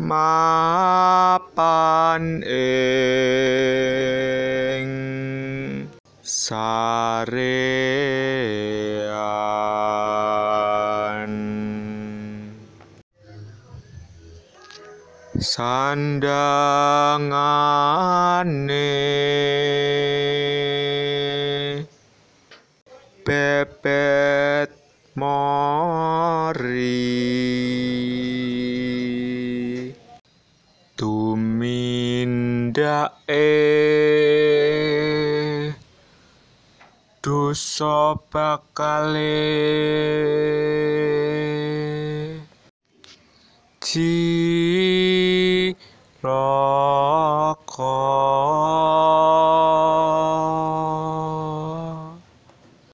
mapan ing sarean. Sandangane pepet mori tumindake. Dosa bakale